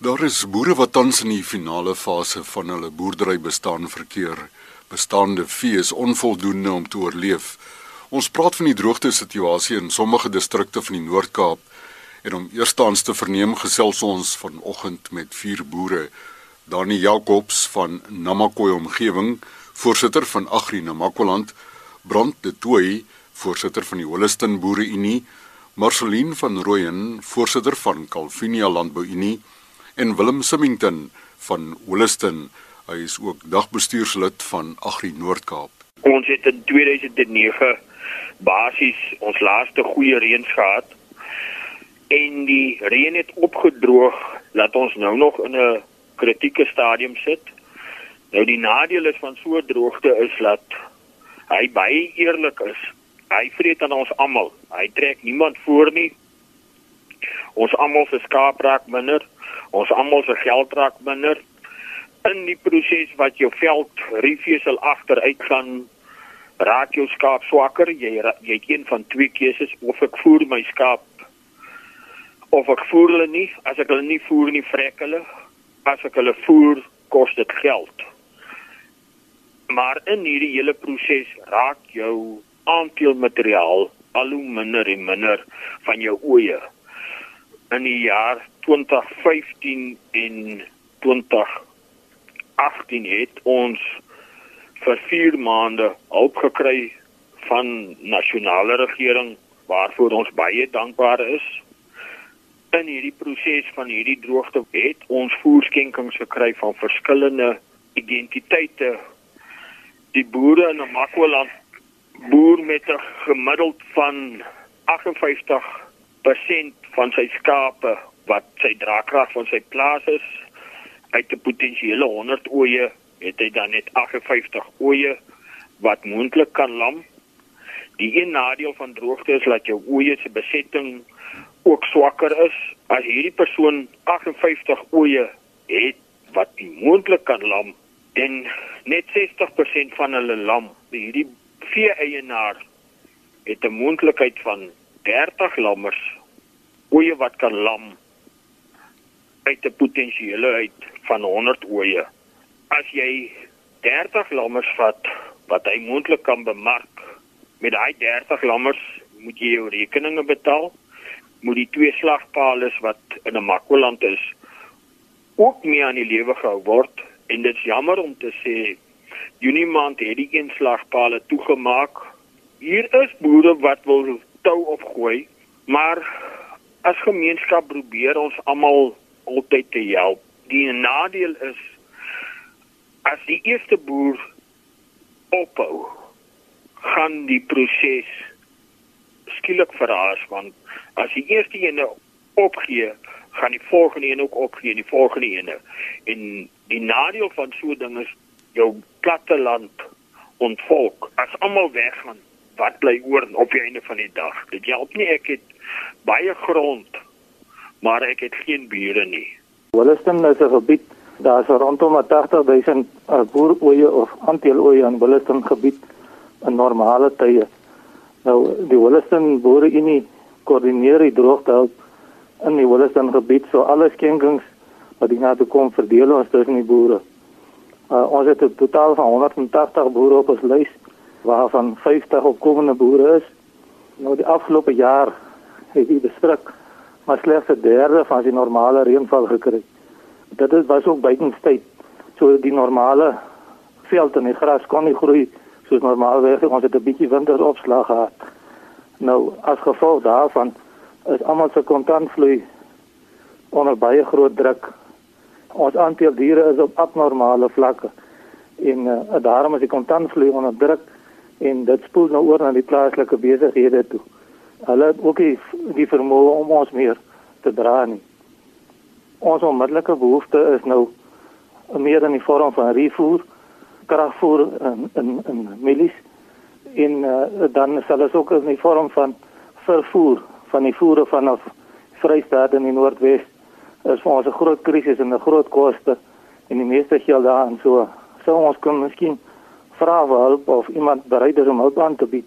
Daar is boere wat tans in die finale fase van hulle boerdery bestaan verkeer. Bestaande vee is onvoldoende om te oorleef. Ons praat van die droogte situasie in sommige distrikte van die Noord-Kaap en om eerstens te verneem gesels ons vanoggend met vier boere. Dani Jacobs van Namakoy omgewing, voorsitter van Agri Namakoland, Brand de Tooi, voorsitter van die Holliston Boere Unie, Marceline van Rooyen, voorsitter van Calvinia Landbou Unie en Willem Simington van Holliston. Hy is ook dagbestuurslid van Agri Noord-Kaap. Ons het in 2009 basies ons laaste goeie reëns gehad en die reën het opgedroog dat ons nou nog in 'n kritieke stadium sit. Nou die nadeel is van so droogte is dat hy baie eerlik is. Hy vreet aan ons almal. Hy trek niemand voor nie. Ons almal se skaap raak minder. Ons almal se geld raak minder. In die proses wat jou veld riefesel agteruit gaan raak jou skaap swakker. Jy jy het een van twee keuses of ek voer my skaap of ek voer hulle nie. As ek hulle nie voer nie, vrek hulle. As ek hulle voer, kos dit geld. Maar in hierdie hele proses raak jou aanteelmateriaal al hoe minder en minder van jou oeye. In die jaar 2015 en 2018 het ons vir 4 maande hulp gekry van nasionale regering waarvoor ons baie dankbaar is in hierdie proses van hierdie droogte het ons voerskenkings gekry van verskillende identiteite. Die boere in Namakwaland boer met 'n gemiddeld van 58% van sy skape wat sy draagkrag van sy plaas is uit 'n potensiële 100 oeye het hy dan net 58 oeye wat moontlik kan lam. Die een nadeel van droogte is dat jou oeye se besetting ook swakker is as hierdie persoon 58 oeye het wat moontlik kan lam en net 60% van hulle lam hierdie vee eienaar het 'n moontlikheid van 30 lammers oeye wat kan lam uit 'n potensiële uit van 100 oeye as jy 30 lammers vat wat hy moontlik kan bemark met daai 30 lammers moet jy jou rekeninge betaal moet die twee slagpale wat in 'n Makwaland is ook mee aan die lewe gehou word en dit is jammer om te sê Junie maand het die een slagpale toegemaak. Hier is boere wat wil tou opgooi, maar as gemeenskap probeer ons almal altyd te help. Die nadeel is as die eerste boer ophou, gaan die proses skielik verraas want as die eerste ene opgee, gaan die volgende een ook opgee die volgende ene. En die nadeel van so dinge is jou platte land ontvolk. As almal weggaan, wat bly oor op die einde van die dag? Dit help nie ek het baie grond, maar ek het geen bure nie. Williston is 'n gebied daar is rondom 80 000 uh, boeroeie of aanteeloeie in Williston gebied in normale tye. Nou die Williston Boereunie koördineer die droogtehulp in die Williston gebied so alle skenkings wat hier na toe kom verdeel ons tussen die boere. Uh, ons het 'n totaal van 180 boere op ons lys waarvan 50 opkomende boere is. Nou die afgelope jaar het die distrik maar slegs 'n derde van die normale reënval gekry. Dit is was ook buitenstyd. So die normale veld en die gras kon nie groei soos normaalweg. Ons het 'n bietjie winteropslag gehad. Nou as gevolg daarvan is almal se kontantvloei onder baie groot druk. Ons aantal diere is op abnormale vlakke en uh, daarom is die kontantvloei onder druk en dit spoel nou oor na die plaaslike besighede toe. Hulle het ook die, die vermoë om ons meer te dra nie. Ons onmiddellike behoefte is nou meer in die vorm van refoer, kragvoer en en en milies en uh, dan sal dit ook in die vorm van vervoer van die voere vanaf Vrystaat in die Noordwes is vir ons 'n groot krisis en 'n groot koste en die meeste geld daar en so sou ons kon miskien vra vir hulp of iemand bereid is om hulp aan te bied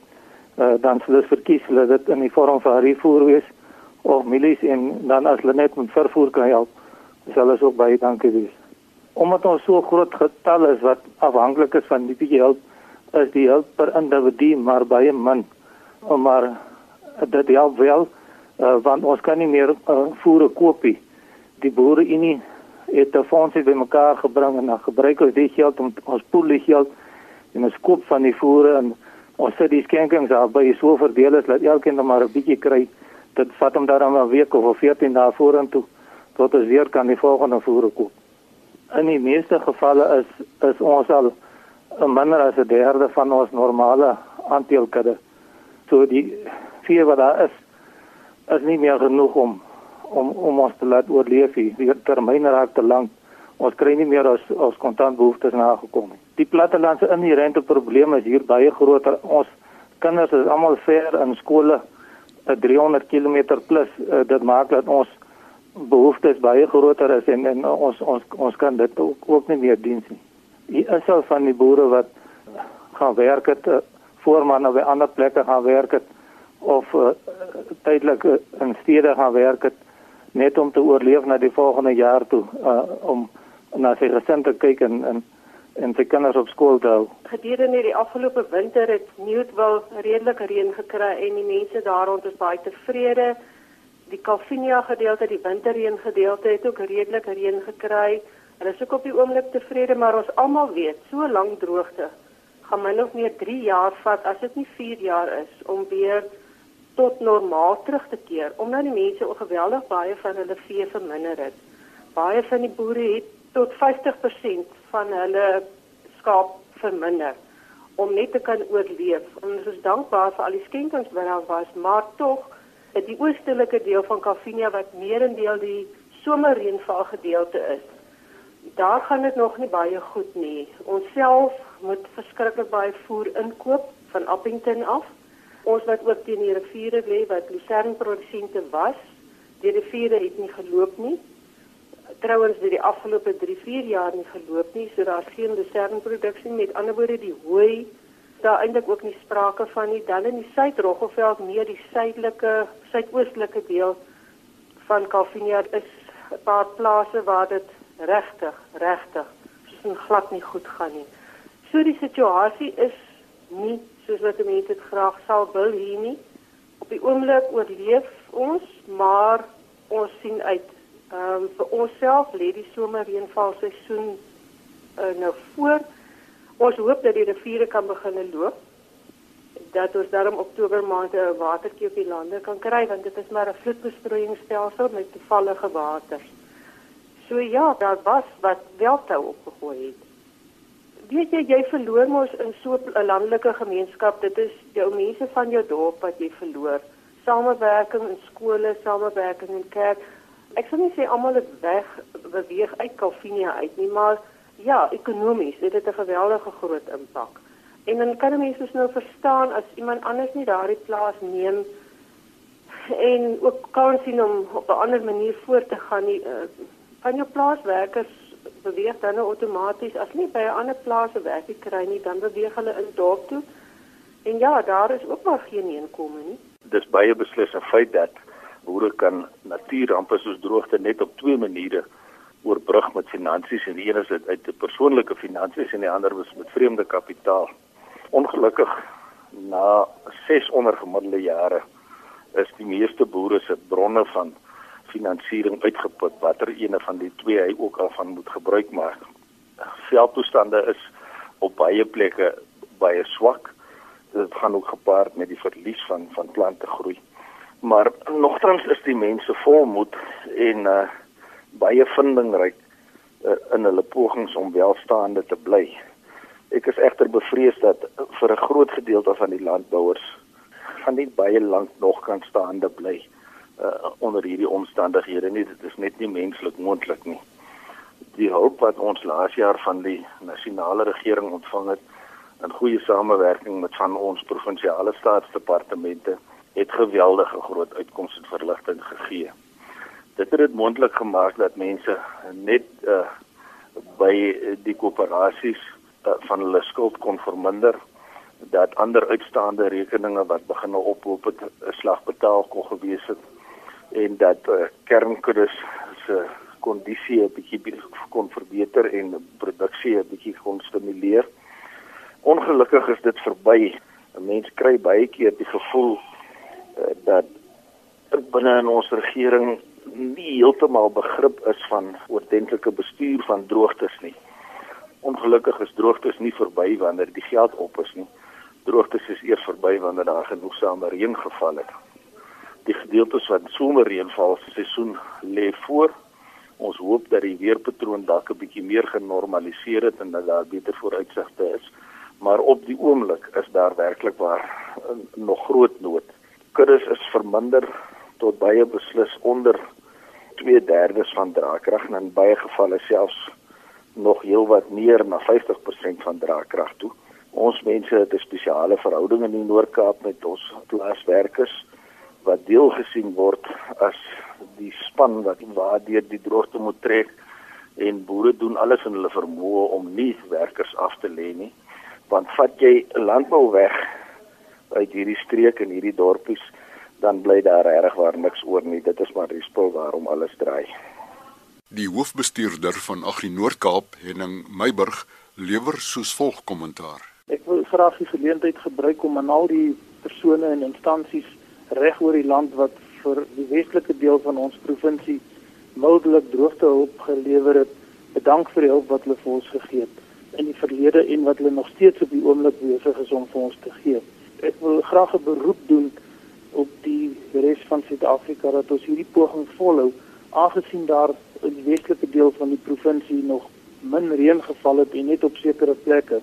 uh, dan sou dit verkies hulle dit in die vorm van vervoer wees of milies en dan as hulle net met vervoer kan help Dis alles ook baie dankie wees. Omdat ons so groot getal is wat afhanklik is van die bietjie hulp, is die hulp per individu maar baie min. Maar dit help wel uh, want ons kan nie meer uh, voere koop nie. Die boere in nie het 'n fondsie bymekaar gebring en dan gebruik ons die geld om ons poelie geld en ons koop van die voere en ons sit die skenkings af by so verdeel is dat elkeen dan maar 'n bietjie kry. Dit vat hom dan 'n week of 14 dae vorentoe tot ons weer kan die volgende voere koop. In die meeste gevalle is is ons al minder as 'n derde van ons normale aanteelkudde. So die vee wat daar is is nie meer genoeg om om om ons te laat oorleef hier. Die termyn raak te lank. Ons kry nie meer as ons kontantbehoeftes nagekom nie. Die plattelandse inherente probleme is hier baie groter. Ons kinders is almal ver in skole 300 km plus. Uh, dit maak dat ons behoeftes baie groter is en, en ons ons ons kan dit ook, ook nie meer dien nie. Hier is al van die boere wat gaan werk het uh, voorman op 'n ander plekke gaan werk het of uh, tydelik in stede gaan werk het net om te oorleef na die volgende jaar toe uh, om na sy gesin te kyk en en en sy kinders op skool te hou. Gedurende die afgelope winter het Newtwil redelik reën gekry en die mense daar rond is baie tevrede. Die Calvinia gedeelte, die winterreën gedeelte het ook redelik reën gekry. Hulle is ook op die oomblik tevrede, maar ons almal weet, so lank droogte gaan my nog meer 3 jaar vat as dit nie 4 jaar is om weer tot normaal terug te keer omdat die mense ook geweldig baie van hulle vee verminder het. Baie van die boere het tot 50% van hulle skaap verminder om net te kan oorleef. Ons is dankbaar vir al die skenkings wat daar was, maar tog het die oostelike deel van Kafinia wat meerendeel die somerreënval gedeelte is. Daar gaan dit nog nie baie goed nie. Ons self moet verskriklik baie voer inkoop van Appington af ons wat ook teen die riviere lê wat lucernprodusente was, die riviere het nie geloop nie. Trouwens, dit die afgelope 3-4 jaar nie geloop nie, so daar's geen lucernproduksie met ander woorde die hooi daar eintlik ook nie sprake van nie. Dan in die Suid-Roggelveld meer die suidelike, suidoostelike deel van Calvinia is 'n paar plase waar dit regtig, regtig soos 'n glad nie goed gaan nie. So die situasie is nie soos wat mense dit graag sal wil hier nie. Op die oomblik oorleef ons, maar ons sien uit ehm um, vir onsself lê die somerreënval seisoen uh, nou voor. Ons hoop dat die riviere kan begin loop dat ons daarom Oktober maand 'n watertjie op die lande kan kry want dit is maar 'n vloedbesproeiingsstelsel met toevallige water. So ja, daar was wat wel toe opgegooi het weet jy jy verloor mos in so 'n landelike gemeenskap dit is jou mense van jou dorp wat jy verloor samewerking in skole samewerking in kerk ek sou nie sê almal het weg beweeg uit Calvinia uit nie maar ja ekonomies het dit 'n geweldige groot impak en dan kan mense nou verstaan as iemand anders nie daardie plaas neem en ook kan sien om op 'n ander manier voort te gaan nie uh, van jou plaaswerkers beweeg dan nou outomaties as nie by 'n ander plaas werk kry nie, dan beweeg hulle in dorp toe. En ja, daar is ook maar geen inkomste nie. Dis baie beslis 'n feit dat boere kan natuurrampe soos droogte net op twee maniere oorbrug met finansies en die een is uit, uit persoonlike finansies en die ander is met vreemde kapitaal. Ongelukkig na 6 ondergemiddelde jare is die meeste boere se bronne van finansiering uitgeput watter ene van die twee hy ook al van moet gebruik maak. Veldtoestande is op baie plekke baie swak. Dit gaan ook gepaard met die verlies van van plante groei. Maar nogtans is die mense vol moed en uh baie vindingryk uh, in hulle pogings om welstaande te bly. Ek is egter bevrees dat vir 'n groot gedeelte van die landbouers gaan nie baie lank nog kan staande bly uh, onder hierdie omstandighede nie dit is net nie menslik moontlik nie die hulp wat ons laas jaar van die nasionale regering ontvang het in goeie samewerking met van ons provinsiale staatsdepartemente het geweldige groot uitkomste en verligting gegee dit het dit moontlik gemaak dat mense net uh, by die koöperasies uh, van hulle skuld kon verminder dat ander uitstaande rekeninge wat begin ophoop het 'n slag betaal kon gewees het en dat uh, kernkuddes se kondisie 'n bietjie kon verbeter en produksie 'n bietjie kon stimuleer. Ongelukkig is dit verby. 'n Mens kry baie keer die gevoel dat binne in ons regering nie heeltemal begrip is van oordentlike bestuur van droogtes nie. Ongelukkig is droogtes nie verby wanneer die geld op is nie. Droogtes is eers verby wanneer daar genoegsame reën geval het. Die gedeeltes van somerreënval seisoen lê voor. Ons hoop dat die weerpatroon dalk 'n bietjie meer genormaliseer het en dat daar beter vooruitsigte is, maar op die oomblik is daar werklik waar nog groot nood. Kuddes is verminder tot baie beslis onder 2/3 van draagkrag en in baie gevalle selfs nog heelwat meer na 50% van draagkrag toe. Ons mense het 'n spesiale verhouding in die Noord-Kaap met ons plaaswerkers wat deel gesien word as die span wat waardeur die droogte moet trek en boere doen alles in hulle vermoë om nie werkers af te lê nie want vat jy landbou weg uit hierdie streek en hierdie dorpies dan bly daar regtig waar niks oor nie. Dit is maar die spul waarom alles draai. Die hoofbestuurder van Agri Noord-Kaap, Henning Meiburg, lewer soos volg kommentaar. Ek wil graag die geleentheid gebruik om aan al die persone en instansies reg oor die land wat vir die westelike deel van ons provinsie mildelik droogtehulp gelewer het, bedank vir die hulp wat hulle vir ons gegee het in die verlede en wat hulle nog steeds op die oomblik besig is om vir ons te gee. Ek wil graag 'n beroep doen op die res van Suid-Afrika dat ons hierdie poging volhou aangesien daar in die westelike deel van die provinsie nog min reën geval het en net op sekere plekke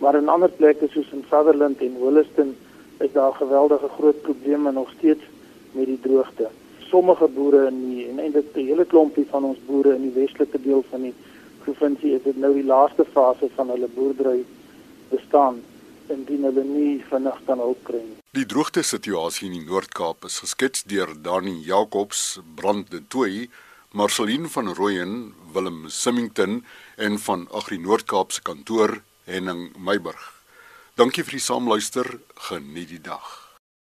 maar in ander plekke soos in Sutherland en Williston is daar geweldige groot probleme nog steeds met die droogte. Sommige boere in die en eintlik 'n hele klompie van ons boere in die westelike deel van die provinsie is dit nou die laaste fase van hulle boerdery bestaan indien hulle nie vinnig kan hulp kry nie. Die droogte situasie in die Noord-Kaap is geskets deur Dani Jacobs, Brand de Tooi, Marceline van Rooyen, Willem Simmington en van Agri Noord-Kaap se kantoor Henning Meiburg. Dankie vir die saamluister. Geniet die dag.